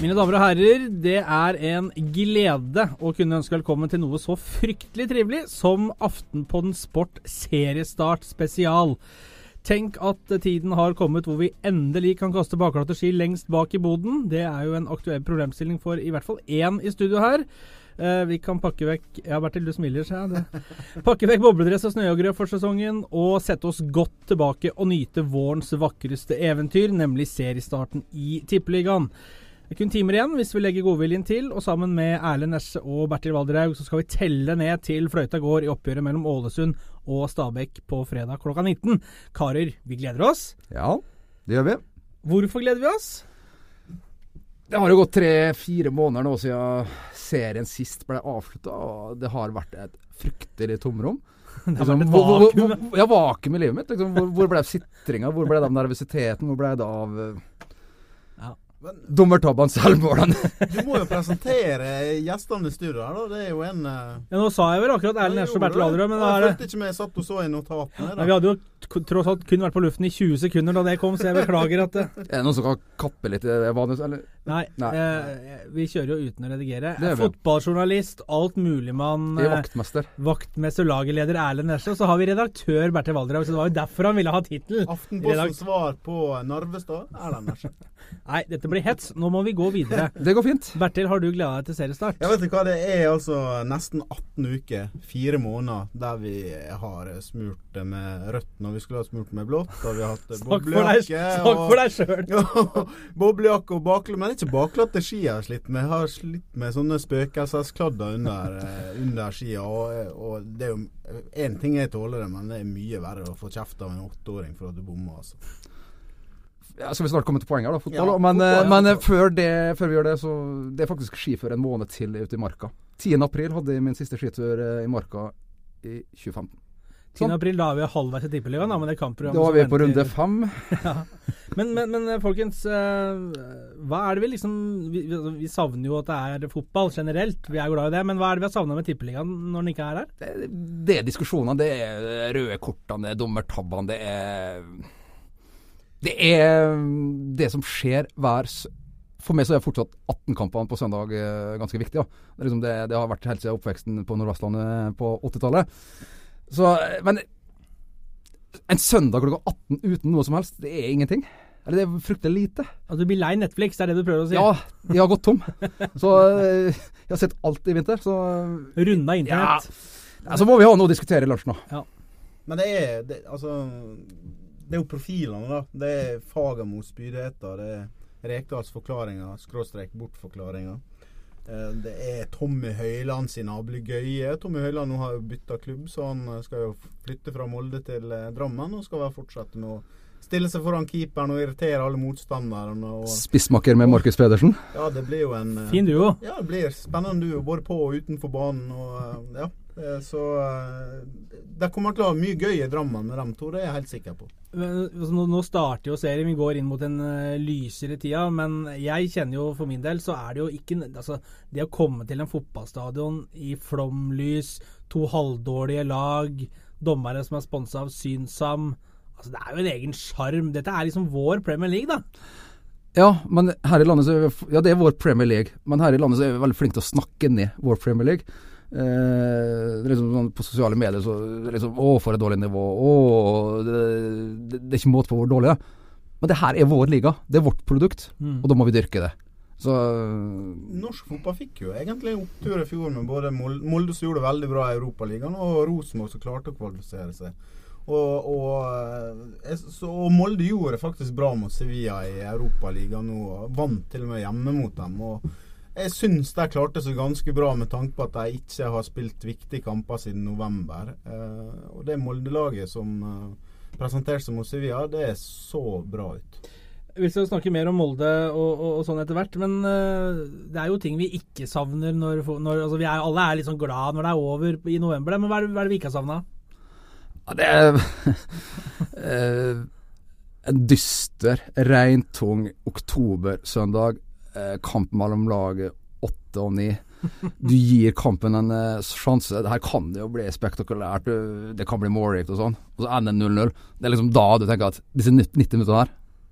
Mine damer og herrer, det er en glede å kunne ønske velkommen til noe så fryktelig trivelig som Aftenpodden Sport seriestart spesial. Tenk at tiden har kommet hvor vi endelig kan kaste bakglatte ski lengst bak i boden. Det er jo en aktuell problemstilling for i hvert fall én i studio her. Uh, vi kan pakke vekk Ja, Bertil, du smiler, ser jeg. Pakke vekk bobledress og snøjogere for sesongen og sette oss godt tilbake og nyte vårens vakreste eventyr, nemlig seriestarten i Tippeligaen. Det er kun timer igjen hvis vi legger godviljen til, og sammen med Erlend Nesje og Bertil Valderhaug så skal vi telle ned til fløyta går i oppgjøret mellom Ålesund og Stabæk på fredag klokka 19. Karer, vi gleder oss. Ja, det gjør vi. Hvorfor gleder vi oss? Det har jo gått tre-fire måneder nå siden serien sist ble avslutta, og det har vært et fryktelig tomrom. Det har vært et vakuum. Ja, vakuum i livet mitt. Liksom. Hvor, hvor ble sitringa? Hvor ble det av nervøsiteten? Hvor ble det av Dommertabbene selvmålene. du må jo presentere gjestene i studio her, da. Det er jo en uh... Ja, Nå sa jeg vel akkurat Erlend Nesje og Bertil Alderød, men da er det Jeg ikke med satt og så i notatene. Nei, vi hadde jo tross alt kun vært på luften i 20 sekunder da det kom, så jeg beklager at det Er det noen som kan kappe litt i det vannet, eller? Nei, Nei. Eh, vi kjører jo uten å redigere. Fotballjournalist, alt mulig mann. Eh, vaktmester. Vaktmester, lagerleder Erlend Nesje. Og så har vi redaktør Bertil Valderhaug, så det var jo derfor han ville ha tittel. Aftenpostens svar på Narvestad, Erlend Nesje. Nei, dette blir hets. Nå må vi gå videre. Det går fint. Bertil, har du gleda deg til seriestart? Ja, vet du hva. Det er altså nesten 18 uker, fire måneder, der vi har smurt det med rødt når vi skulle ha smurt med blått. Og vi har hatt boblejakke Snakk for deg sjøl. boblejakke og bakle, men ikke baklatte ski jeg har slitt med. Jeg har slitt med sånne spøkelseskladder under, eh, under skia. Og, og det er jo én ting jeg tåler det, men det er mye verre å få kjeft av en åtteåring for at du bommer, altså. Ja, skal vi snart komme til poenget her, da. Fotball. Ja, men, fotball, ja. men eh, før, det, før, vi gjør det, så Det er faktisk skifør en måned til ute i marka. 10. april hadde jeg min siste skitur eh, i marka i 2015. 10. Sånn. april, da er vi halvveis i Tippeligaen, da, med det kampprogrammet. Da er vi på runde fem. ja. men, men, men, eh, folkens, hva er det vi liksom vi, vi, savner jo at det er fotball generelt, vi er glad i det. Men hva er det vi har savna med Tippeligaen når den ikke er her? Det, det er diskusjonene, det er røde kortene, det er dommertabbene, det er det er mm, det som skjer hver For meg så er fortsatt 18-kampene på søndag eh, ganske viktig. Det, liksom det, det, har vært helt siden oppveksten på Nordvestlandet på 80-tallet. Men en søndag klokka 18 uten noe som helst, det er ingenting. Eller det er fryktelig lite. Altså, du blir lei Netflix, det er det du prøver å si? Ja, jeg har gått tom. Så eh, jeg har sett alt i vinter. Så Runda internett. Ja. Så Så må vi ha noe å diskutere i lunsj nå. Ja. Men det er det, Altså det er jo profilene, da. Det er Fagermo spydigheter. Det er Rekdals forklaringer, skråstrek bortforklaringer. Eh, det er Tommy Høiland sin ablegøye. Tommy Høiland nå har jo bytta klubb, så han eh, skal jo flytte fra Molde til eh, Drammen og skal fortsette med å stille seg foran keeperen og irritere alle motstanderne. Og, Spissmakker med Markus Pedersen? Ja, det blir jo en Fin duo. Ja, det blir spennende duo både på og utenfor banen. Og, ja. Så det kommer til å ha mye gøy i Drammen med dem to, det er jeg helt sikker på. Altså, nå starter jo serien, vi går inn mot en uh, lysere tida. Men jeg kjenner jo for min del så er det jo ikke altså, Det å komme til en fotballstadion i flomlys, to halvdårlige lag, dommere som er sponsa av Synsam altså, Det er jo en egen sjarm. Dette er liksom vår Premier League, da. Ja, men her i landet så er vi, ja, det er vår Premier League. Men her i landet så er vi veldig flinke til å snakke ned vår Premier League. Eh, liksom sånn på sosiale medier så liksom, Å, for et dårlig nivå. Å, det, det, det er ikke måte på hvor dårlig det er. Men det her er vår liga. Det er vårt produkt, mm. og da må vi dyrke det. Så Norsk fotball fikk jo egentlig opptur i fjor med både Molde som gjorde det veldig bra i Europaligaen, og Rosenborg som klarte å kvalifisere seg. Og, og, eh, så, og, Molde gjorde det faktisk bra mot Sevilla i Europaligaen nå. Vant til og med hjemme mot dem. og jeg syns de klarte seg ganske bra med tanke på at de ikke har spilt viktige kamper siden november. Eh, og det Molde-laget som eh, presenterte seg mot Sevilla, det så bra ut. Vi skal snakke mer om Molde og, og, og sånn etter hvert, men uh, det er jo ting vi ikke savner når, når altså vi er, Alle er litt sånn glad når det er over i november, men hva er det, hva er det vi ikke har savna? Ja, det er en dyster, regntung oktobersøndag Eh, kamp mellom laget åtte og ni. Du gir kampen en eh, sjanse. Det her kan det jo bli spektakulært. Det kan bli målrikt og sånn. Og så ender 0-0. Det er liksom da du tenker at disse 90 minuttene her,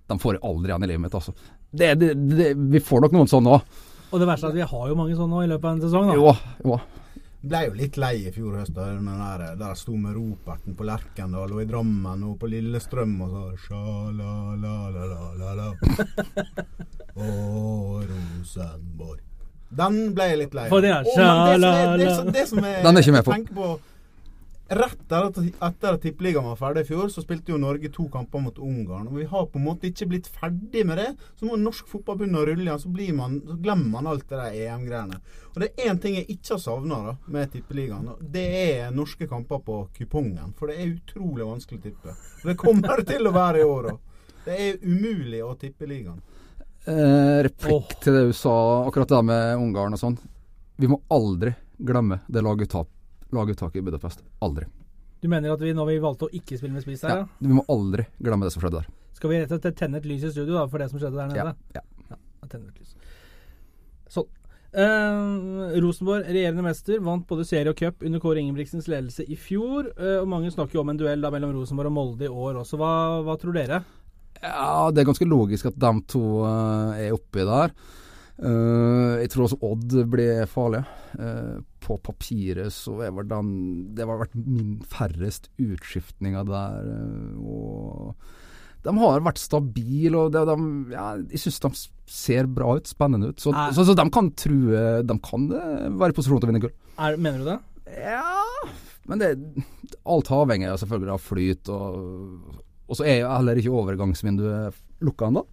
de får jeg aldri igjen i livet mitt. altså. det, det, det, vi får nok noen sånne òg. Og det verste er at vi har jo mange sånne i løpet av en sesong. da. Jo, jo. Ble jo litt lei i fjor høst, da, der, der jeg sto med Roperten på Lerkendal og i Drammen og på Lillestrøm og så Sja-la-la-la-la-la. Å, Rosenborg. Den ble jeg litt lei av. Den er ikke med på. jeg tenker på Rett etter, etter at Tippeligaen var ferdig i fjor, så spilte jo Norge to kamper mot Ungarn. Og vi har på en måte ikke blitt ferdig med det. Så må norsk fotball begynne å rulle igjen, så, blir man, så glemmer man alt det der EM-greiene. Og det er én ting jeg ikke har savna med Tippeligaen. og Det er norske kamper på kupongen. For det er utrolig vanskelig å tippe. Og det kommer det til å være i år òg. Det er umulig å tippe ligaen. Eh, replikk oh. til det du sa, akkurat det der med Ungarn og sånn. Vi må aldri glemme det laguttak, laguttaket i Budapest. Aldri. Du mener at vi når vi valgte å ikke spille med spiss der, Ja, ja. vi må aldri glemme det som skjedde der. Skal vi rett og slett tenne et lys i studio da, for det som skjedde der nede? Ja, ja. ja tenne et lys. Sånn. Eh, Rosenborg, regjerende mester, vant både serie og cup under Kåre Ingebrigtsens ledelse i fjor. eh, og mange snakker jo om en duell da mellom Rosenborg og Molde i år også. Hva, hva tror dere? Ja, det er ganske logisk at de to eh, er oppi der. Uh, jeg tror også Odd blir farlig. Uh, på papiret så er vel den Det har vært min færrest utskiftninger der. Uh, og de har vært stabile, og det, de, ja, jeg syns de ser bra ut, spennende ut. Så, så, så de kan true De kan være i posisjon til å vinne gull. Er, mener du det? Ja Men det, alt avhenger av selvfølgelig av flyt, og, og så er jo heller ikke overgangsvinduet lukka ennå.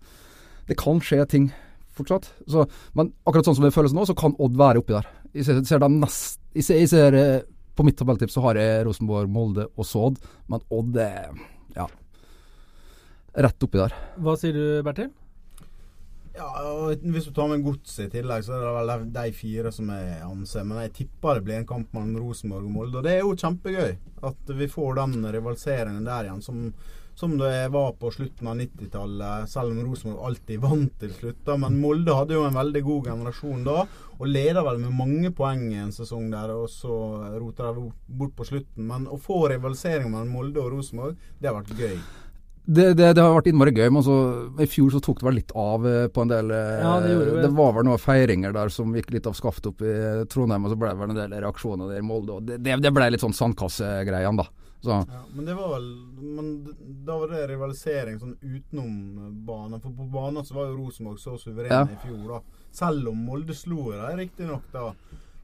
Det kan skje ting fortsatt. Så, men akkurat sånn som det føles nå, så kan Odd være oppi der. Jeg ser, ser dem nest, jeg ser, jeg ser eh, På mitt tabelltips så har jeg Rosenborg, Molde og så Odd, men Odd er ja, rett oppi der. Hva sier du, Bertil? Ja, og Hvis du tar med Godset i tillegg, så er det vel de- de fire som jeg anser. Men jeg tipper det blir en kamp mellom Rosenborg og Molde. Og det er jo kjempegøy at vi får den rivaliseringen der igjen, som, som det var på slutten av 90-tallet. Selv om Rosenborg alltid vant til slutt. da, Men Molde hadde jo en veldig god generasjon da, og leder vel med mange poeng i en sesong der. Og så roter de bort på slutten. Men å få rivalisering mellom Molde og Rosenborg, det har vært gøy. Det, det, det har vært innmari gøy, men så, i fjor så tok det vel litt av eh, på en del eh, Ja, det det. var vel noen feiringer der som gikk litt av skaftet opp i Trondheim, og så ble det vel en del reaksjoner der i Molde. Og det, det, det ble litt sånn sandkassegreiene, da. Så, Ja, men det var vel Men da var det rivalisering sånn utenom banen. For på banen så var jo Rosenborg så suverene Ja. i fjor, da. Selv om Molde slo dem riktignok, da.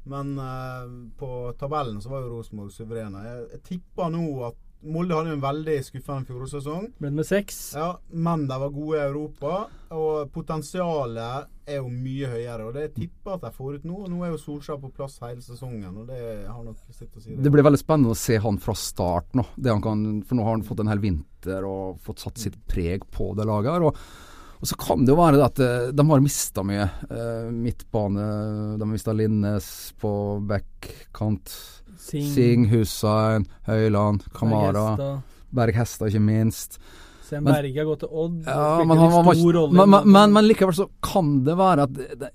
Men eh, på tabellen så var jo Rosenborg suverene. Jeg, jeg tipper nå at Molde hadde en veldig skuffende fjorårssesong. Men med seks? Ja, men de var gode i Europa, og potensialet er jo mye høyere. Og det tipper at de får ut nå. Og nå er jo Solskjær på plass hele sesongen, og det har nok sitt å si. det blir veldig spennende å se han fra start nå. Det han kan, for nå har han fått en hel vinter og fått satt sitt preg på det laget her. Og, og så kan det jo være at eh, de har mista mye. Eh, midtbane, de har mista Linnes på backkant. Sing, Sing, Hussein, Høyland, Kamara, Berg Hestad ikke minst. Sen Men- Berge har gått til Odd. Ja, men, han, han men, men, men, men likevel så kan det være at det, det,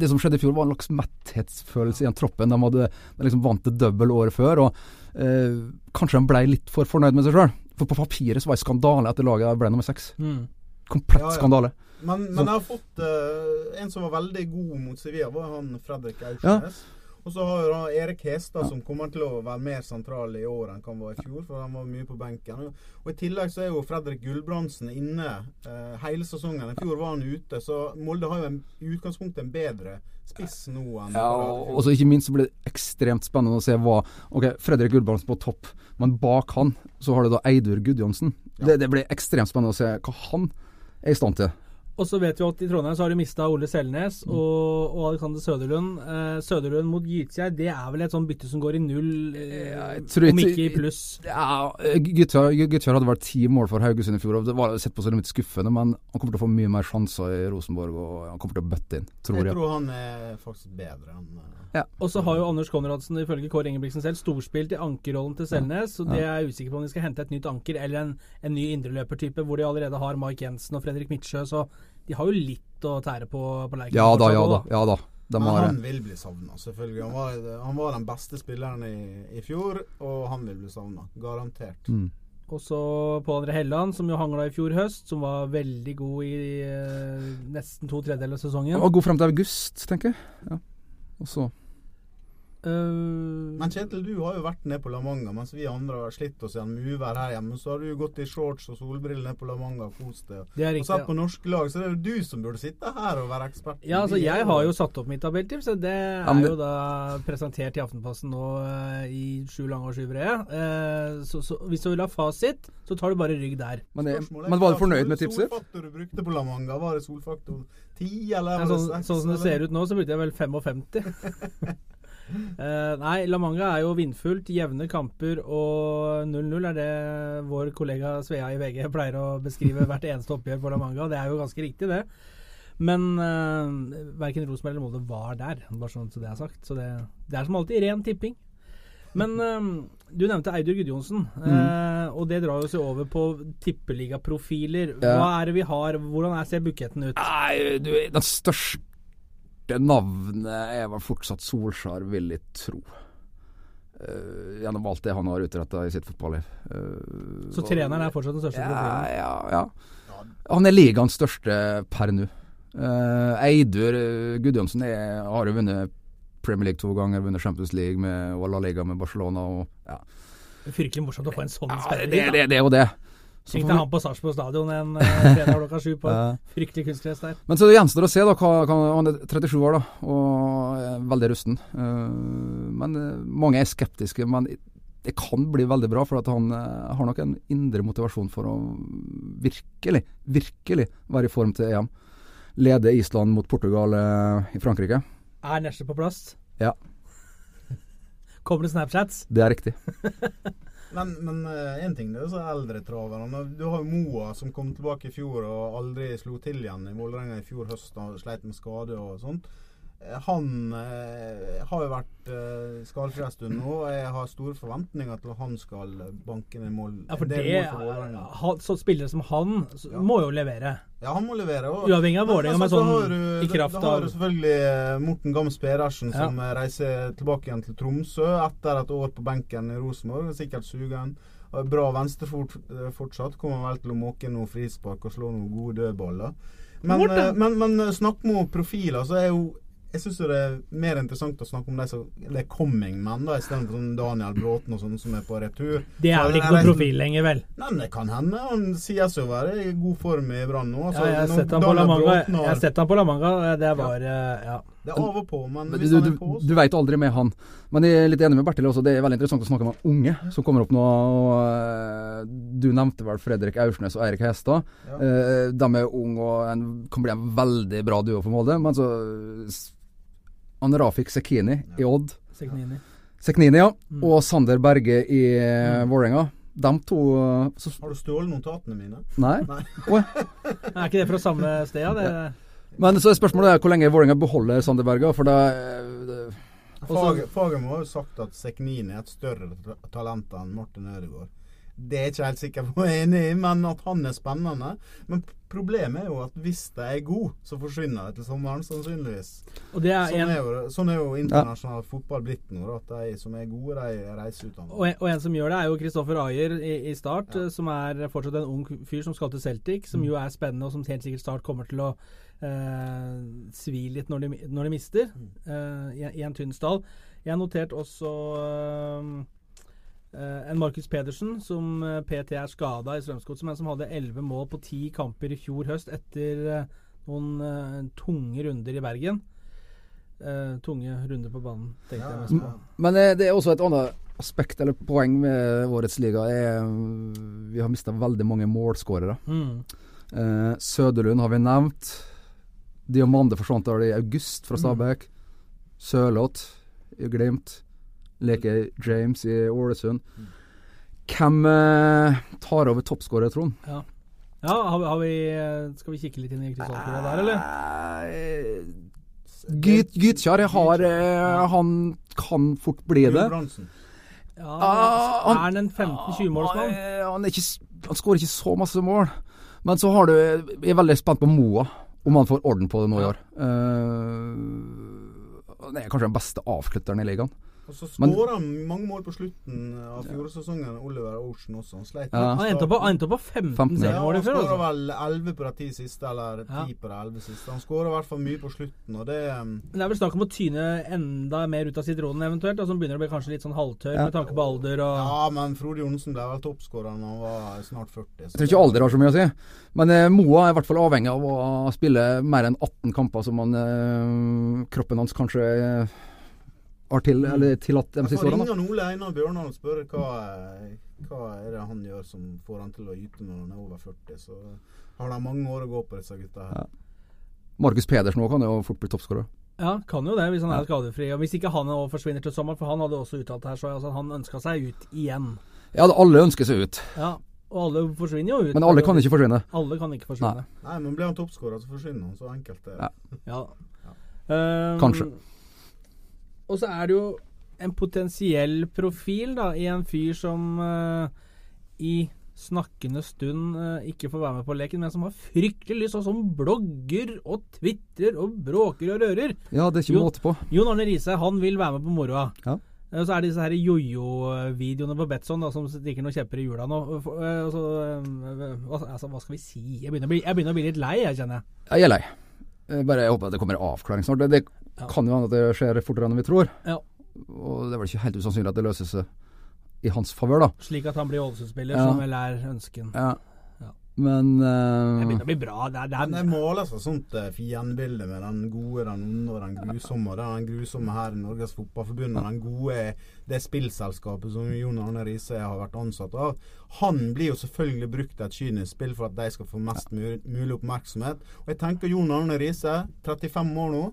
det som skjedde i fjor, var en slags metthetsfølelse i den troppen. De hadde de liksom vant det double året før, og eh, kanskje de ble litt for fornøyd med seg sjøl. For på papiret så var det skandale at det laget ble nummer seks. Mm. Komplett Ja, ja. skandale. Men, men jeg har fått uh, en som var veldig god mot Sevilla, var han Fredrik Aursnes. Og så har da Erik Hestad, som kommer til å være mer sentral i år enn han var i fjor. For han var mye på benken. Og, og I tillegg så er jo Fredrik Gulbrandsen inne eh, hele sesongen. I fjor var han ute, så Molde har jo en, i utgangspunktet en bedre spiss nå enn Ja, i og så ikke minst så blir det ekstremt spennende å se hva Ok, Fredrik Gulbrandsen på topp, men bak han så har du da Eidur Gudjonsen. Ja. Det, det blir ekstremt spennende å se hva han er i stand til. Og så vet vi at i Trondheim så har de mista Ole Selnes Mm. og, og Alexander Søderlund. Eh, Søderlund mot Gytskjær, det er vel et sånn bytte som går i null, eh, Ja, jeg om ikke- i pluss. Ja, Guttjar Guttjar hadde vært ti mål for Haugesund i fjor, og det var sett på som litt skuffende, men han kommer til å få mye mer sjanser i Rosenborg, og han kommer til å bøtte inn, tror Jeg jeg. tror han er faktisk bedre enn ja. Og så har jo Anders Konradsen ifølge Kåre Ingebrigtsen selv storspilt i ankerrollen til Selnes, så det er jeg usikker på om de skal hente et nytt anker eller en, en ny indreløpertype, hvor de allerede har Mike Jensen og Fredrik Midtsjø, så de har jo litt å tære på på Lerkendal. Ja da, ja da. ja da. Men han vil bli savna, selvfølgelig. Han var, han var den beste spilleren i, i fjor, og han vil bli savna. Garantert. mm. Og så Pål André Helland, som jo hangla i fjor høst, som var veldig god i eh, nesten to tredjedeler av sesongen. Og god frem til august, tenker jeg. Ja. Og så Uh, Men Kjetil, du har jo vært nede på La Manga, mens vi andre har slitt oss gjennom uvær her hjemme. Så har du gått i shorts og solbriller ned på La Manga og kost deg. det er Og satt på norske lag, så det er jo du som burde sitte her og være ekspert. Ja, altså Jeg har jo satt opp mitt tabelltips. så Det er det- jo da presentert i Aftenposten nå eh, i sju lange og sju brede. Eh, så, så hvis du vil ha fasit, så tar du bare rygg der. Men, det, er men var du fornøyd med tipset? Solfaktor du brukte på La Manga, var det solfaktor 10, eller Ja, sånn, 6? sånn som det ser ut nå, så brukte jeg vel 55. Eh, nei, La Manga er jo vindfullt. Jevne kamper og 0-0 er det vår kollega Svea i VG pleier å beskrive hvert eneste oppgjør for La Manga. Det er jo ganske riktig, det. Men uh, verken Rosenborg eller Molde var der, bare sånn så det er sagt. Så det, det er som alltid ren tipping. Men uh, du nevnte Eidur Gudjonsen, eh, og det drar oss jo over på tippeligaprofiler. Ja. Hva er det vi har? Hvordan er, ser buketten ut? Nei, du, den største navnet er vel fortsatt Solskjær, vil jeg tro. Uh, gjennom alt det han har utretta i sitt fotballiv. Uh, Så treneren er fortsatt den største ja, ja, ja. Han er ligaens største per nå. Uh, Eidur Gudjonsen er, har jo vunnet Premier League to ganger, vunnet Champions League med, og La Liga med Barcelona. Og, ja. Det er virkelig morsomt å få en sånn Ja, det, det, det, det er jo det. Så Tenk deg han på Sarpsborg stadion en eh, fredag klokka sju på fryktelig kunstgress der. Men så gjenstår å se. da Han er 37 år da, og er veldig rusten. Eh, men eh, mange er skeptiske. Men det kan bli veldig bra, for han har nok en indre motivasjon for å virkelig, virkelig være i form til EM. Lede Island mot Portugal i Frankrike. Er Nesje på plass? Ja. Kommer det Snapchats? Det er riktig. Men, men én ting det er så eldre travere. Du har jo Moa som kom tilbake i fjor og aldri slo til igjen i Vålerenga i fjor høst. og Sleit med skade og sånt. Eh, Han eh, har jo vært eh, skadefri en stund nå, og jeg har store forventninger til at han skal banke ned mål. Ja, for det, det, Vålerenga. så Spillere som han så, Ja. må jo levere. Ja, han må levere. Uavhengig av Vålerenga, men så sånn du- i kraft Da har du selvfølgelig eh, Morten Gams Pedersen, Ja. som eh, reiser tilbake igjen til Tromsø etter et år på benken i Rosenborg. Sikkert sugen. Bra venstrefot fortsatt. Kommer vel til å måke noen frispark og slå noen gode dødballer. Men, men, men snakk med profiler, så er jo jeg syns det er mer interessant å snakke om de som Det er coming men, da, istedenfor sånn Daniel Bråten og sånn som er på retur. Det er vel ikke noen profil lenger, vel? Nei, men Det kan hende. Han sies å være i god form i Brann nå. Ja, altså, jeg har sett han på La Manga. Har- sett han på La Manga. Det var ja. Ja. Det er av og på, men Men hvis du, han er på oss... du veit aldri med han. Men jeg er litt enig med Bertil også. Det er veldig interessant å snakke med unge som kommer opp nå. Og, eh, du nevnte vel Fredrik Aursnes og Eirik Hestad. Ja. Eh, de er unge og en, kan bli en veldig bra duo for Molde. Men så han Rafik Sekini i Odd. Seknini. Seknini, ja. Mm. Og Sander Berge i mm. Vålerenga. De to eh, så, Har du stjålet notatene mine? Nei. Nei. Er ikke det fra samme sted? Ja? Det, Men så er spørsmålet er hvor lenge Vålerenga beholder Sander Berge. For det, eh, det- Fager, Fagermo har jo sagt at Seknini er et større talent enn Martin Ødegaard. Det er jeg ikke helt sikker på jeg er enig i, men at han er spennende. Men problemet er jo at hvis de er gode, så forsvinner de til sommeren, sannsynligvis. og det er Sånn en er jo, sånn er jo internasjonal fotball blitt nå. At de som er gode, de reiser ut Og en, og en som gjør det, er jo Kristoffer Ayer i, i Start, ja. som er fortsatt en ung fyr som skal til Celtic. Som jo er spennende, og som helt sikkert Start kommer til å eh, svi litt når de, når de mister, eh, i, en tynn stall. Jeg har notert også eh, en Markus Pedersen som eh, PT er skada i Strømsgodset, men som hadde elleve mål på ti kamper i fjor høst etter eh, noen eh, tunge runder i Bergen. Eh, tunge runder på banen, tenkte jeg mest på. Men eh, det er også et annet aspekt eller poeng med årets liga. Er, mm, vi har mista veldig mange målskårere. Mm. Eh, Søderlund har vi nevnt. Diamande forsvant i august fra Stabæk. Sørloth i Glimt. Leker James i Ålesund. Hvem eh, tar over toppskårer, Trond? Ja, ja har, vi- har vi, eh, skal vi kikke litt inn i krystallkula der, eller? Eh, Gyt, Gytkjær har eh, Han kan fort bli det. Ja, Ah, er han en 15-20-målsmann? Eh, Han, han skårer ikke så masse mål. Men så har du Jeg er veldig spent på Moa, om han får orden på det nå i år. Uh, han er kanskje den beste avslutteren i ligaen. Og så skåra han mange mål på slutten av fjorårssesongen, Oliver Ocean også. Han sleit Ja. Han endte på, endte på 15, 15, ja. Ja, i fjor. han skåra Altså. vel 11 på de 10 siste, eller 10 Ja. på de 11 siste. Han skåra i hvert fall mye på slutten, og det um, Men Det er vel snakk om å tyne enda mer ut av sitronen eventuelt, da, som begynner å bli kanskje litt sånn halvtørr Ja. med tanke på alder og Ja, men Frode Johnsen ble vel toppskårer da han var snart 40. så Jeg tror ikke alder har så mye å si. Men eh, Moa er i hvert fall avhengig av å spille mer enn 18 kamper som han, eh, kroppen hans kanskje eh, har til, eller tillatt de siste årene. da. ringe Ole Einar Bjørnar og spørre hva, hva er det han gjør som får han til å yte når han er over 40. Så har de mange år å gå på, disse gutta her. Ja. Markus Pedersen òg kan jo fort bli toppskårer. Ja, kan jo det, hvis han er skadefri. Og Hvis ikke han forsvinner til sommeren, for han hadde også uttalt her, så altså, han ønska seg ut igjen. Ja, alle ønsker seg ut, Ja, og alle forsvinner jo ut. men alle kan ikke forsvinne. Alle kan ikke forsvinne. Nei, men blir han toppskårer, så forsvinner han. Så enkelt er det. Ja. Ja. Ehm, Kanskje. Og så er det jo en potensiell profil da, i en fyr som uh, i snakkende stund uh, ikke får være med på leken, men som har fryktelig lyst, og som blogger og tvitrer og bråker og rører. Ja, det er ikke Jo. måte på. Jon Arne Riise han vil være med på moroa. Ja. Uh, Så er det disse her jojo-videoene på Betson da, som stikker noen kjepper i hjula nå. Så, altså, hva skal vi si? Jeg begynner, å bli, jeg begynner å bli litt lei, jeg kjenner. Jeg er lei. Bare jeg håper at det kommer en avklaring snart. Det Ja. kan jo hende at det skjer fortere enn vi tror. Ja. Og det er vel ikke helt usannsynlig at det løser seg i hans favør, da. Slik at han blir Ålesund-spiller, Ja. som vel er ønsken. Ja. Men Men Det eh, begynner å bli bra. Det er, det er, det måler seg sånt eh, fiendebilde med den gode, den onde og den grusomme. Den grusomme her i Norges Fotballforbund, og den gode det spillselskapet som Jon Arne Riise har vært ansatt av. Han blir jo selvfølgelig brukt i et kynisk spill for at de skal få mest mulig, mulig oppmerksomhet. Og jeg tenker Jon Arne Riise, 35 år nå,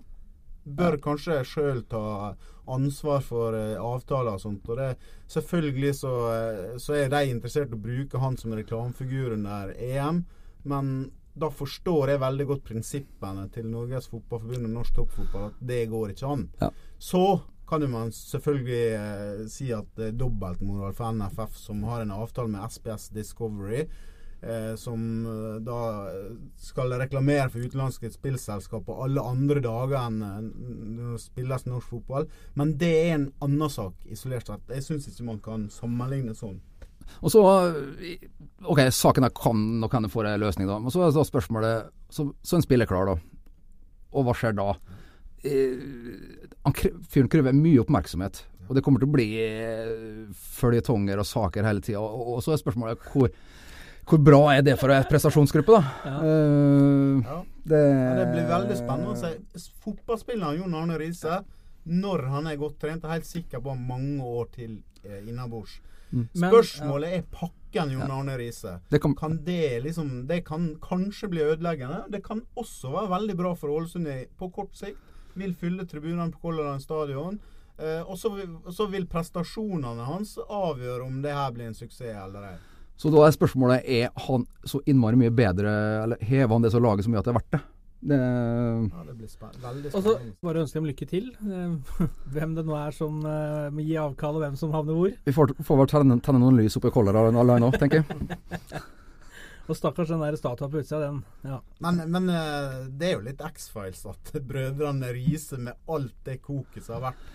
bør kanskje sjøl ta ansvar for eh, avtaler og sånt. Og det, selvfølgelig så, eh, så er de interessert i å bruke han som reklamefigur under EM, men da forstår jeg veldig godt prinsippene til Norges Fotballforbund og norsk toppfotball, at det går ikke an. Ja. Så kan jo man selvfølgelig eh, si at det er dobbeltmoral for NFF, som har en avtale med SBS Discovery, eh, som eh, da skal reklamere for utenlandske spillselskap på alle andre dager enn eh, når det spilles norsk fotball. Men det er en annen sak, isolert sett. Jeg syns ikke man kan sammenligne sånn. Og så Ok, saken her kan nok hende får en løsning, da. Men så er spørsmålet Så, så en spiller klar, da. Og hva skjer da? Eh, Fyren krever mye oppmerksomhet. Og det kommer til å bli følgetonger og saker hele tida. Og, og så er spørsmålet hvor, hvor bra er det for en prestasjonsgruppe, da? Ja. Uh, Ja. det, Ja, det blir veldig spennende å se. Fotballspilleren Jon Arne Riise, når han er godt trent, er helt sikker på mange år til eh, innabords. Mm. Spørsmålet er pakken Jon Ja. Arne Riise. det kan, Kan det liksom Det kan kanskje bli ødeleggende. Det kan også være veldig bra for Ålesund på kort sikt. Vil fylle tribunene på Color Line stadion. Eh, og så vil, så vil prestasjonene hans avgjøre om det her blir en suksess eller ei. Så da er spørsmålet er han så innmari mye bedre, eller hever han det så laget så mye at det er verdt det? det Ja, det blir spen veldig Og så spennende. bare ønske dem lykke til. Eh, Hvem det nå er som eh, må gi avkall, og hvem som havner hvor. vi får, får vel tenne, tenne noen lys oppe i Color Line òg, tenker jeg. Og stakkars den der statua på utsida, den. Ja. Men, men eh, det er jo litt X-Files at brødrene Riise med alt det koket som har vært,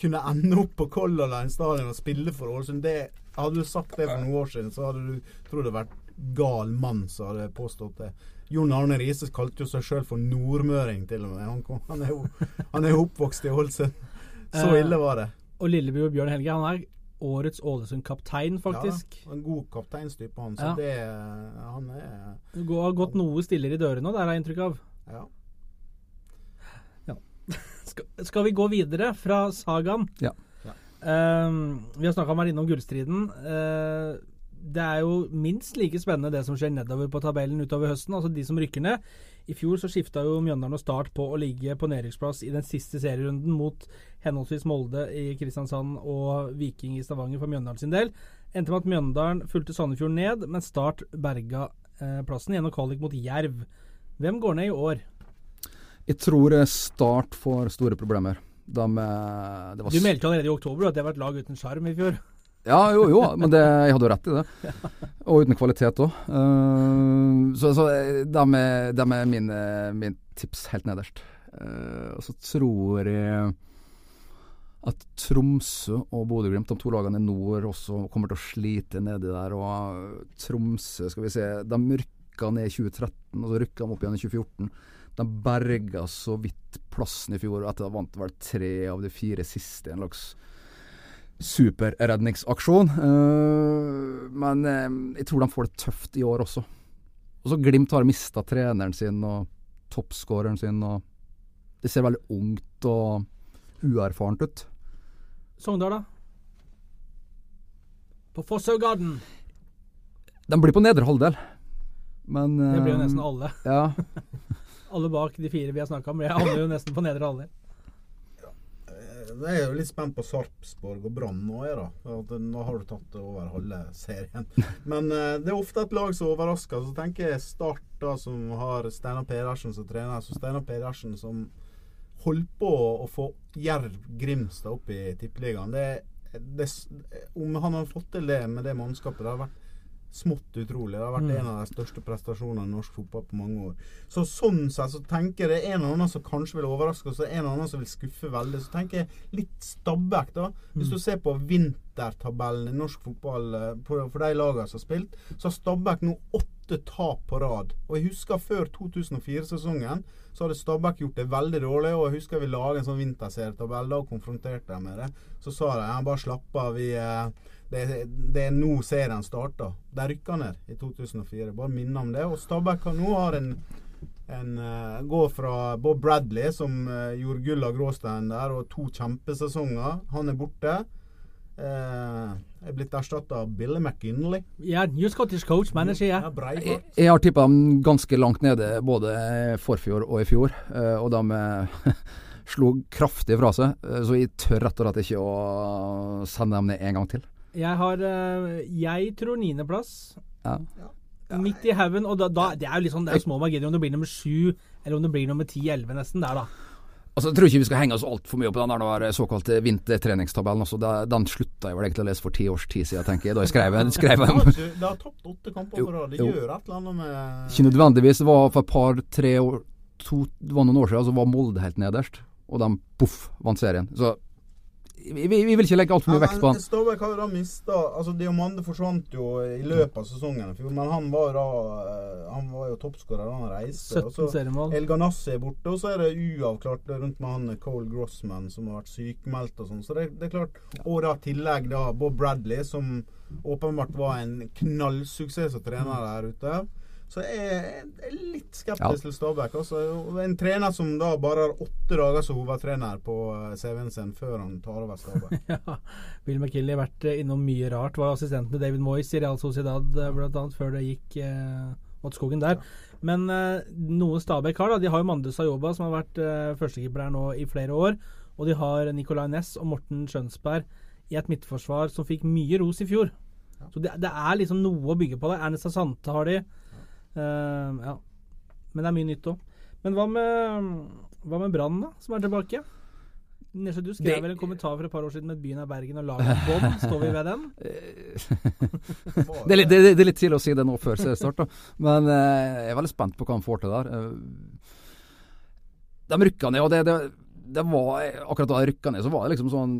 kunne ende opp på Color Line stadion og spille for Ålesund. Det, hadde du sagt det for noen år siden, så hadde du trodd det vært gal mann som hadde påstått det. Jon Arne Riise kalte jo seg sjøl for nordmøring, til og med. Han, kom, han, er, jo, han er jo oppvokst i Ålesund. Så Eh, ille var det. Og lillebror Bjørn Helge, han er årets Ålesund-kaptein, faktisk. Ja, en god kapteinstype, han. Så Ja. det Han er Du Har gått noe stillere i dørene, det har jeg inntrykk av. Ja. Skal, skal vi gå videre fra sagaen? Ja. Ehm, vi har snakka om her innom gullstriden. Uh, det er jo minst like spennende det som skjer nedover på tabellen utover høsten. Altså de som rykker ned. I fjor så skifta jo Mjøndalen og Start på å ligge på nedrykksplass i den siste serierunden mot henholdsvis Molde i Kristiansand og Viking i Stavanger for Mjøndalen sin del. Endte med at Mjøndalen fulgte Sandefjord ned, men Start berga eh, plassen gjennom kvalik mot Jerv. Hvem går ned i år? Jeg tror eh, Start får store problemer. De, eh, det var Du meldte allerede i oktober at det var et lag uten sjarm i fjor. Ja, jo, jo, men det, jeg hadde jo rett i det. Og uten kvalitet òg. så så de er, de er min, mine, tips helt nederst. Uh, og så tror jeg at Tromsø og Bodø-Glimt, de to lagene i nord, også kommer til å slite nedi der. Og eh, Tromsø, skal vi se, de rykka ned i 2013, og så rykka de opp igjen i 2014. De berga så vidt plassen i fjor, etter at de vant vel tre av de fire siste. En slags superredningsaksjon. Uh, men uh, jeg tror de får det tøft i år også. Og så Glimt har mista treneren sin og toppskåreren sin. og Det ser veldig ungt og uerfarent ut. Sogndal, da? På Fosshaugarden? De blir på nedre halvdel, men Det blir jo uh, nesten alle. Ja. Alle bak de fire vi har snakka om. det havner jo nesten på nedre halvdel. Eh, Jeg er jo litt spent på Sarpsborg og Brann nå, jeg, da. Nå har du tatt over halve serien. Men uh, det er ofte et lag som overrasker. Så tenker jeg Start, da, som har Steinar Pedersen som trener. Så Steinar Pedersen som holdt på å få Jerv Grimstad opp i Tippeligaen. Det, det, om han har fått til det med det mannskapet, det har vært smått utrolig. Det har vært Mm. en av de største prestasjonene i norsk fotball på mange år. Så sånn sett så tenker jeg det er en eller annen som kanskje vil overraske oss, og en eller annen som vil skuffe veldig. Så tenker jeg litt Stabbekk da. Hvis Mm. du ser på vintertabellen i norsk fotball eh, for de lagene som har spilt, så har Stabæk nå åtte tap på rad. Og jeg husker før 2004-sesongen så hadde Stabæk gjort det veldig dårlig, og jeg husker vi laget en sånn vinterserietabell og konfronterte dem med det. Så sa de ja, bare slapp av, vi eh, det, det er nå serien starter. De rykka ned i 2004. Bare minne om det. Og Stabæk har nå har en en uh, går fra Bob Bradley, som uh, gjorde gull av gråstein der, og to kjempesesonger. Han er borte. Uh, er blitt erstatta av Billy McKinley. Ja, New Scottish coach, manager, ja. Ja, Jeg, jeg har tippa dem ganske langt nede både forfjor og i fjor, uh, og de eh, slo kraftig fra seg. Uh, Så jeg tør rett og slett ikke å sende dem ned en gang til. Jeg har eh, Jeg tror niendeplass. Ja. Midt i haugen. Og da, da, det er jo litt sånn, det er små marginer om det blir nummer sju, eller om det blir nummer ti-elleve nesten der, da. Altså, Jeg tror ikke vi skal henge oss altfor mye opp på den der såkalte vintertreningstabellen. Altså, det- den slutta jeg vel egentlig å lese for ti års tid siden, tenker jeg. Da jeg skrev, skrev De den. har, ikke- de har tapt åtte kamper på rad. Det gjør et eller annet med Ikke nødvendigvis. Det var for et par-tre år to, Det var noen år siden så var Molde helt nederst, og de poff vant serien. Så vi, vi, vi vil ikke legge altfor mye vekt på han. Stabæk har jo da mista Altså, Diomande forsvant jo i løpet av sesongen men han var da eh, Han var jo toppskårer da han reiste. og 17 så- seriemål. El Ganassi er borte, og så er det uavklart rundt med han Cole Grossman som har vært sykemeldt og sånn. Så det, det er klart. Og da tillegg da Bob Bradley, som åpenbart var en knallsuksess som trener der ute. Så jeg er litt skeptisk Ja. til Stabæk. Også. En trener som da bare har åtte dager som hovedtrener på eh, CV-en sin før han tar over Stabæk. Ja, Bill McKinley har vært eh, innom mye rart. Var assistent med David Moyes i Real Sociedad bl.a. blant annet, før det gikk eh, mot skogen der. Men eh, noe Stabæk har, da, de har jo Mandus Ayoba, som har vært eh, førstekeeper her nå i flere år. Og de har Nicolay Næss og Morten Skjønsberg i et midtforsvar som fikk mye ros i fjor. Så det, det er liksom noe å bygge på der. Ernest Asante har de. Eh, ja. Men det er mye nytt òg. Men hva med, hva med Brann, da, som er tilbake? Nesje, du skrev Det- vel en kommentar for et par år siden med byen er Bergen og laget bånd. Står vi ved den? Det er, litt, det, det er litt tidlig å si det nå før seriestart. Men uh, jeg er veldig spent på hva han får til der. Uh, de rykka ned, og det, det, det var Akkurat da de rykka ned, så var det liksom sånn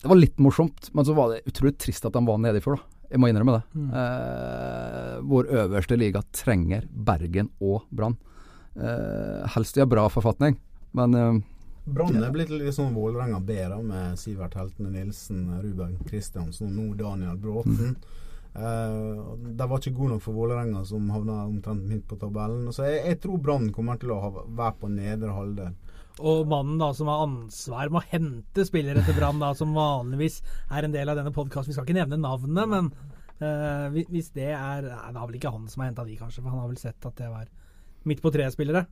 Det var litt morsomt, men så var det utrolig trist at de var nede i fjor, da. Jeg må innrømme det. Mm. Eh, vår øverste liga trenger Bergen og Brann. Eh, helst i en bra forfatning, men eh, Brann er blitt litt sånn Vålerenga B, da, med Sivert Heltene Nilsen, Ruben Kristiansen og nå Daniel Bråten. Eh, de var ikke gode nok for Vålerenga, som havna omtrent midt på tabellen. Så jeg, jeg tror Brann kommer til å ha, være på nedre halvdel. Og mannen da som har ansvar med å hente spillere til Brann, som vanligvis er en del av denne podkasten Vi skal ikke nevne navnet, men uh, hvis- det er Nei, det er vel ikke han som har henta de, kanskje, for han har vel sett at det var midt på tre-spillere.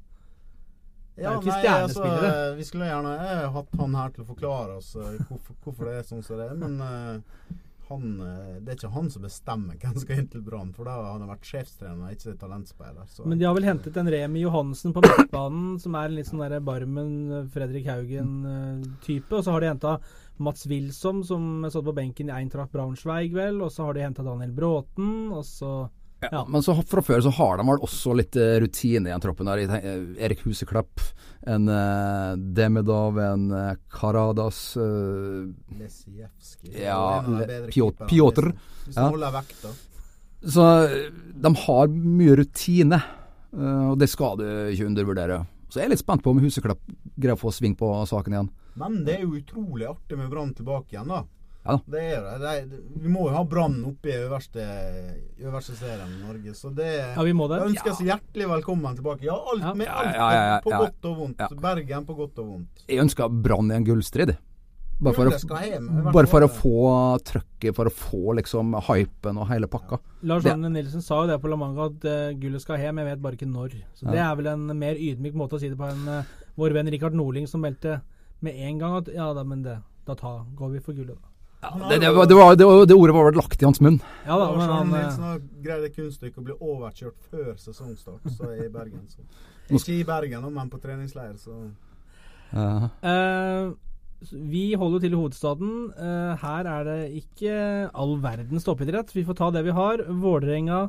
Det er jo ikke stjernespillere. altså, vi skulle gjerne eh, hatt han her til å forklare oss eh, hvorfor, hvorfor det er sånn som det er, men eh, han, eh, det er ikke han som bestemmer hvem som skal inn til Brann, for da har han vært sjefstrener, ikke talentspiller. Så. Men de har vel hentet en Remi Johansen på midtbanen, som er en litt sånn der Barmen, Fredrik Haugen-type. Og så har de henta Mats Wilsom, som satt på benken i Eintracht Braunschweig, vel. Og så har de henta Daniel Bråten, og så Ja. Men så fra før så har de vel også litt eh, rutine i den troppen. der. Eh, Erik Huseklepp, en uh, Demidov, en uh, Karadas uh, Lesijevskij. Ja, Piotr. Hvis Ja. Så eh, de har mye rutine, eh, og det skal du ikke undervurdere. Så jeg er litt spent på om Huseklepp greier å få sving på saken igjen. Men det er jo utrolig artig med Brann tilbake igjen, da. Ja da. Det er det. det. er- Vi må jo ha Brann oppe i øverste, øverste serien i Norge. Så det Ja, vi må det. Jeg ønsker hjertelig velkommen tilbake. Ja, alt Ja. med Ja, alt ja, ja, ja, på godt og vondt. Ja. Bergen på godt og vondt. Jeg ønsker Brann i en gullstrid. Bare for, skal å, hjem, bare for å få trøkket, for å få liksom hypen og hele pakka. Lars Det- Arne Nilsen sa jo det på La Manga at uh, gullet skal hjem, jeg vet bare ikke når. Så Ja. Det er vel en mer ydmyk måte å si det på enn uh, vår venn Rikard Norling som meldte med en gang at ja da, men det, da ta, går vi for gullet, da. Han Det, det, var- det, var, det, det ordet var vel lagt i hans munn. Ja da, men Arne han eh, Nilsen har greid kunststykket å bli overkjørt før sesongstart, så i Bergen. Så. Ikke i Bergen, men på treningsleir, så Ja. uh, Vi holder til i hovedstaden. Uh, her er det ikke all verdens toppidrett. Vi får ta det vi har. Vålerenga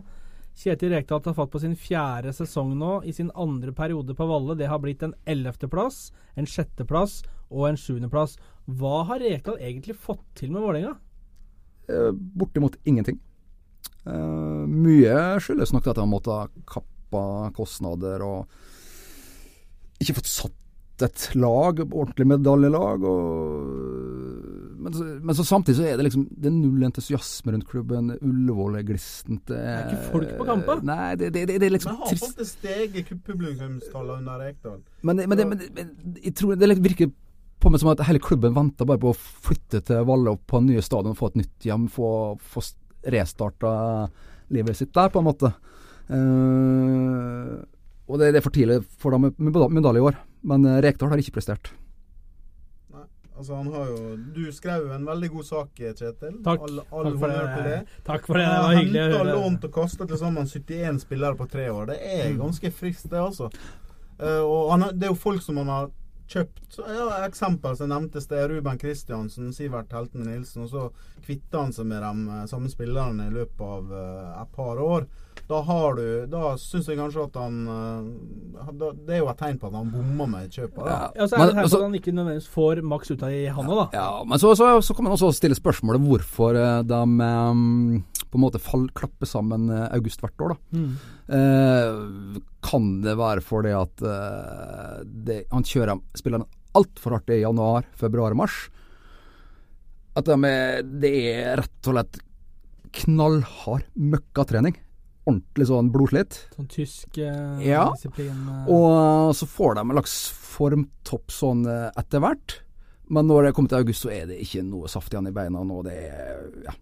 Kjetil Rekdal tar fatt på sin fjerde sesong nå, i sin andre periode på Valle. Det har blitt en ellevteplass, en sjetteplass og en sjuendeplass. Hva har Rekdal egentlig fått til med Vålerenga? Eh, bortimot ingenting. Uh, mye skyldes nok at han måtte ha kappa kostnader og ikke fått satt et lag, ordentlig medaljelag. Og, men, så, men så samtidig så er det liksom Det er null entusiasme rundt klubben. Ullevål er glissent. Det er ikke folk på kamper. Nei, det, det, det, det er liksom Men har trist. faktisk steget publikumstallet under Rekdal. Men, det- men, men, men jeg tror det virker på meg som at hele klubben venter bare på å flytte til Valle og på nye stadion, få et nytt hjem, få, få restarta livet sitt der, på en måte. Uh, og det, det er for tidlig for dem med med medalje i år, men eh, Rekdal har ikke prestert. Nei, altså han har jo Du skrev jo en veldig god sak, Kjetil. Takk. All, all Takk for det. det. Takk for det. Det var hyggelig å henta, høre. lånt og kasta til sammen 71 spillere på tre år. Det er Mm. ganske friskt, det, altså. Uh, og han, det er jo folk som han har kjøpt. Ja, eksempel som nevntes, det er Ruben Kristiansen, Sivert Heltene Nilsen. Og så kvitta han seg med de eh, samme spillerne i løpet av eh, et par år. Da har du Da syns jeg kanskje at han eh, da, Det er jo et tegn på at han bomma med kjøpet. da. Ja, så er det tegn på at han ikke nødvendigvis får maks ut av i handa, da. Ja, men så, så, så kan man også stille spørsmålet hvorfor eh, de um, på en måte fall, klapper sammen august hvert år, da. Mm. Uh, kan det være fordi at uh, det, han kjører spiller altfor hardt i januar, februar mars? At de det er rett og slett knallhard møkkatrening. Ordentlig sånn blodslitt. Sånn tysk eh, Ja. disiplin. eh. Og så får de en slags formtopp sånn eh, etter hvert. Men når det kommer til august, så er det ikke noe saft igjen i beina. nå. det er, ja.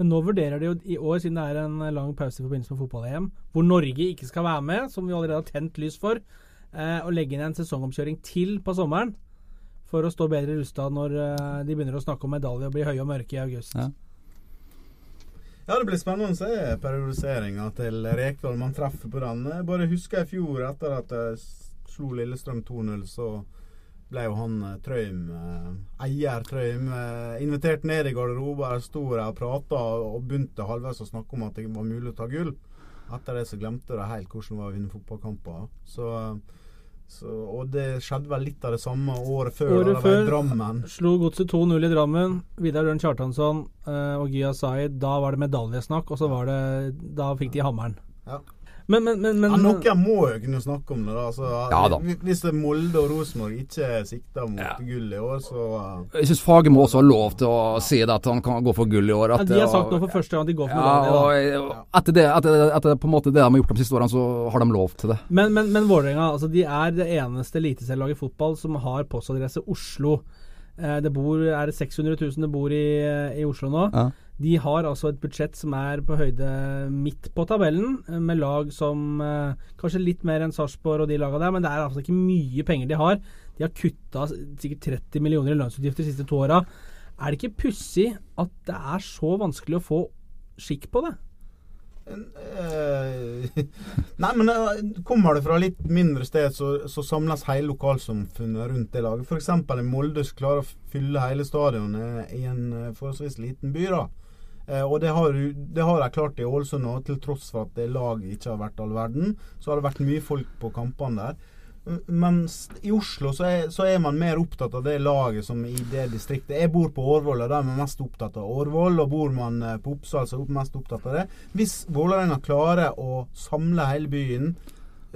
Men nå vurderer de jo i år, siden det er en lang pause i forbindelse med fotball-EM, hvor Norge ikke skal være med, som vi allerede har tent lys for, eh, å legge inn en sesongomkjøring til på sommeren. For å stå bedre rusta når eh, de begynner å snakke om medalje og bli høye og mørke i august. Ja. Ja, det blir spennende å se periodiseringa til Rekdal. Man treffer på den. Jeg bare husker i fjor, etter at jeg slo Lillestrøm 2-0, så ble jo han Trøym, eh, eier Trøim, eh, invitert ned i garderoben. Jeg sto der og prata og begynte halvveis å snakke om at det var mulig å ta gull. Etter det så glemte de helt hvordan det var å vinne fotballkamper. Så, så, og det skjedde vel litt av det samme året før. Året da før. Drammen. Slo Godset 2-0 i Drammen. Vidar Ørn Kjartansson eh, og Gya Zaid. Da var det medaljesnakk, og så var det Da fikk de hammeren. Ja. Men, men, men, men Ja, noen må jo kunne snakke om det, da. Altså, Ja da. Hvis det er Molde og Rosenborg ikke sikter mot Ja. gull i år, så uh, Jeg syns Fagermo også har lov til å si det, at han kan gå for gull i år. ja, De har sagt nå for første gang at de går for Ja, medalje. da. og etter det, etter, etter på en måte det de har gjort de siste årene, så har de lov til det. Men, men, men Vålerenga altså, de er det eneste eliteserielaget i fotball som har postadresse Oslo. Eh, det bor, er det 600 000 det bor i, i Oslo nå. Ja. De har altså et budsjett som er på høyde midt på tabellen, eh, med lag som eh, Kanskje litt mer enn Sarpsborg og de lagene der, men det er altså ikke mye penger de har. De har kutta sikkert 30 millioner i lønnsutgifter de siste to åra. Er det ikke pussig at det er så vanskelig å få skikk på det? eh, Nei, men kommer det fra litt mindre sted, så, så samles hele lokalsamfunnet rundt det laget. F.eks. i Molde som klarer å fylle hele stadionet i en forholdsvis liten by. da og det har, det de klart i Ålesund òg, til tross for at det laget ikke har vært all verden. Så har det vært mye folk på kampene der. Mens i Oslo så er, så er man mer opptatt av det laget som i det distriktet. Jeg bor på Årvoll, og der er man mest opptatt av Årvoll. Og bor man eh, på Oppsal, så er man mest opptatt av det. Hvis Vålerenga klarer å samle hele byen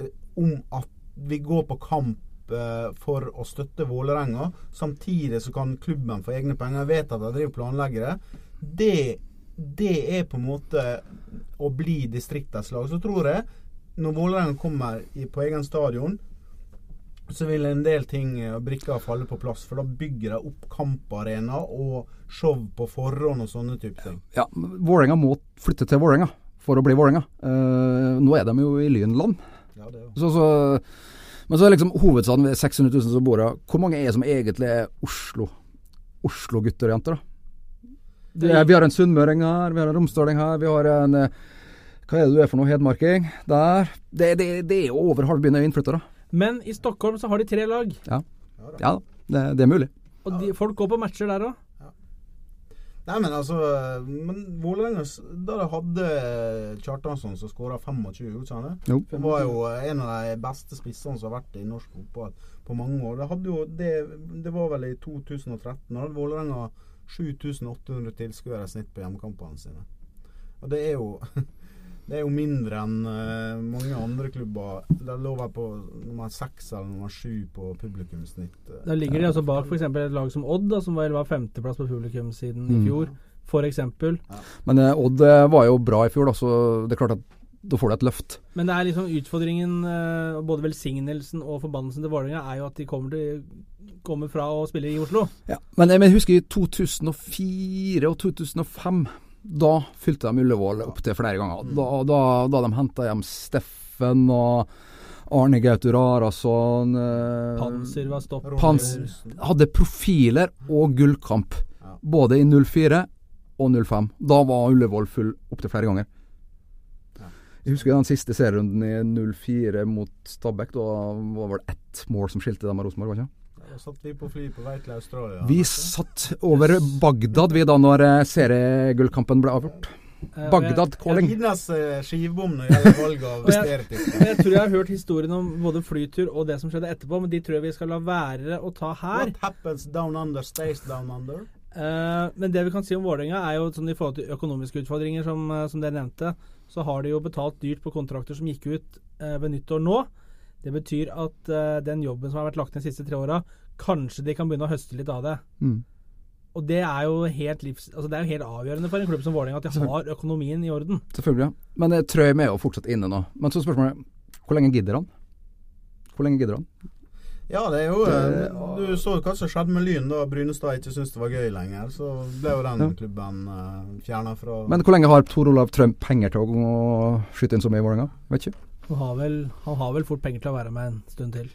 eh, om at vi går på kamp eh, for å støtte Vålerenga, samtidig så kan klubben få egne penger. Jeg vet at de driver planleggere. planlegger det. Det, er på en måte å bli distriktets lag. Så tror jeg, når Vålerenga kommer på egen stadion, så vil en del ting eh, og brikker falle på plass. For da bygger de opp kamparena og show på forhånd og sånne typer ting. Ja, Vålerenga må flytte til Vålerenga for å bli Vålerenga. Uh, nå er de jo i Lynland. Ja, det er jo. Så, så, men så er liksom hovedstaden ved 600 000 som bor her. Hvor mange er som egentlig er Oslo Oslo-gutter og -jenter, da? Det er, vi har en sunnmøring her, vi har en romsdaling her, vi har en eh, Hva er det du er for noe? Hedmarking? Der. Det, det, det er over halve byen er innflyttere. Men i Stockholm så har de tre lag. Ja, ja det, det er mulig. Og de, folk går på matcher der òg. Nei, men altså Men Vålerenga Da de hadde Kjartansson som skåra 25, gjorde ikke han det? Det var jo en av de beste spissene som har vært i norsk fotball på mange år. Det, hadde jo, det, det var vel i 2013. Da hadde Vålerenga 7800 tilskuere i snitt på hjemmekampene sine. Og det er jo Det er jo mindre enn uh, mange andre klubber. Det lå vel på nummer seks eller nummer sju på publikumssnitt. eh. Da ligger de altså bak f.eks. et lag som Odd, da, som vel var femteplass på publikum siden i Mm. fjor. For eksempel. Men uh, Odd var jo bra i fjor, da, så det er klart at da får du et løft. Men det er liksom utfordringen, eh, både velsignelsen og forbannelsen til Vålerenga, er jo at de kommer, til, kommer fra å spille i Oslo. Ja. Men jeg husker i 2004 og 2005. Da fylte de Ullevål opptil flere ganger. Da, da, da de henta hjem Steffen og Arne Gautur Arason eh, Panser var stopp. Pans- Hadde profiler og gullkamp. Både i 04 og 05. Da var Ullevål full opptil flere ganger. Jeg husker den siste serierunden i 04 mot Stabæk. Da var det ett mål som skilte dem av Rosenborg, var det ikke? Da satt vi på fly på vei til Australia. Vi satt over Bagdad vi da når eh, seriegullkampen ble avgjort. Eh, Bagdad calling. Tidenes skivbom skivebom når det gjelder valg av Og jeg- stereotyper. Jeg, jeg tror jeg har hørt historien om både flytur og det som skjedde etterpå, men de tror jeg vi skal la være å ta her. What happens down under stays down under. Eh, men det vi kan si om Vålerenga, er jo sånn i forhold til økonomiske utfordringer, som, eh, som dere nevnte, så har de jo betalt dyrt på kontrakter som gikk ut eh, ved nyttår nå. Det betyr at eh, den jobben som har vært lagt ned de siste tre åra, kanskje de kan begynne å høste litt av det. Mm. Og det er jo helt, livs, altså det er jo helt avgjørende for en klubb som Vålerenga at de har økonomien i orden. Selvfølgelig. ja. Men eh, Trøim er jo fortsatt inne nå. Men så spørsmålet hvor lenge gidder han? Hvor lenge gidder han? Ja, det er jo Det- eh, Du så hva som skjedde med Lyn da Brynestad ikke syntes det var gøy lenger. Så ble jo den Ja. klubben uh, fjerna fra Men hvor lenge har Tor Olav Trump penger til å skyte inn så mye i Vålerenga? Vet ikke. Han har, vel, han har vel fort penger til å være med en stund til.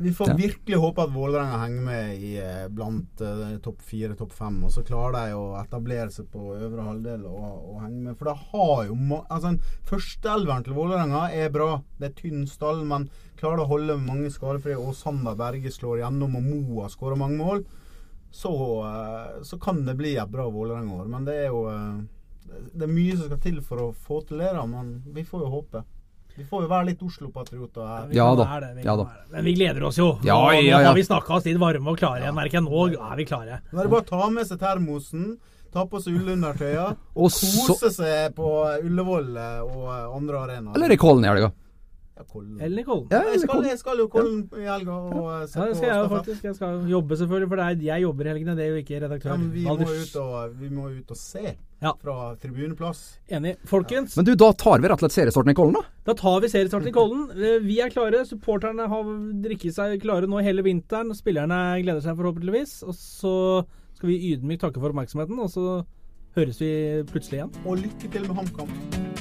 Vi får virkelig håpe at Vålerenga henger med i eh, blant eh, topp fire, topp fem. Og så klarer de å etablere seg på øvre halvdel og, og henge med. For det har jo altså, Førsteelveren til Vålerenga er bra. Det er tynn stall, men klarer å holde mange skadefrie, og Sander Berge slår gjennom, og Moa skårer mange mål, så, eh, så kan det bli et bra Vålerenga-år. Men det er jo eh, Det er mye som skal til for å få til det, da. Men vi får jo håpe. Vi får jo være litt Oslo-patrioter her. Vi Ja da, være det, vi ja da. Men vi gleder oss jo. Ja, ja, ja, nå har vi snakka oss litt varme og klare igjen, merker jeg. Nå er vi klare. Nå er det bare å ta med seg termosen, ta på seg ullundertøya, Og så kose seg på Ullevål og andre arenaer. Eller i Kollen i helga. Kollen. Eller i Kollen. Ja, jeg, skal, jeg skal jo Kollen i helga og se Ja, det på skal jeg faktisk. Jeg skal jobbe selvfølgelig, for det er, jeg jobber i helgene. Det er jo ikke redaktør. Ja, men vi må, ut og, vi må ut og se Ja. fra tribuneplass. Enig. Folkens, Men du, da tar vi rett og slett seriestarten i Kollen, da? da tar vi seriestarten i Kollen. Eh, Vi er klare. Supporterne har drikket seg klare nå hele vinteren. Spillerne gleder seg forhåpentligvis. Og så skal vi ydmykt takke for oppmerksomheten, og så høres vi plutselig igjen. Og lykke til med HamKam.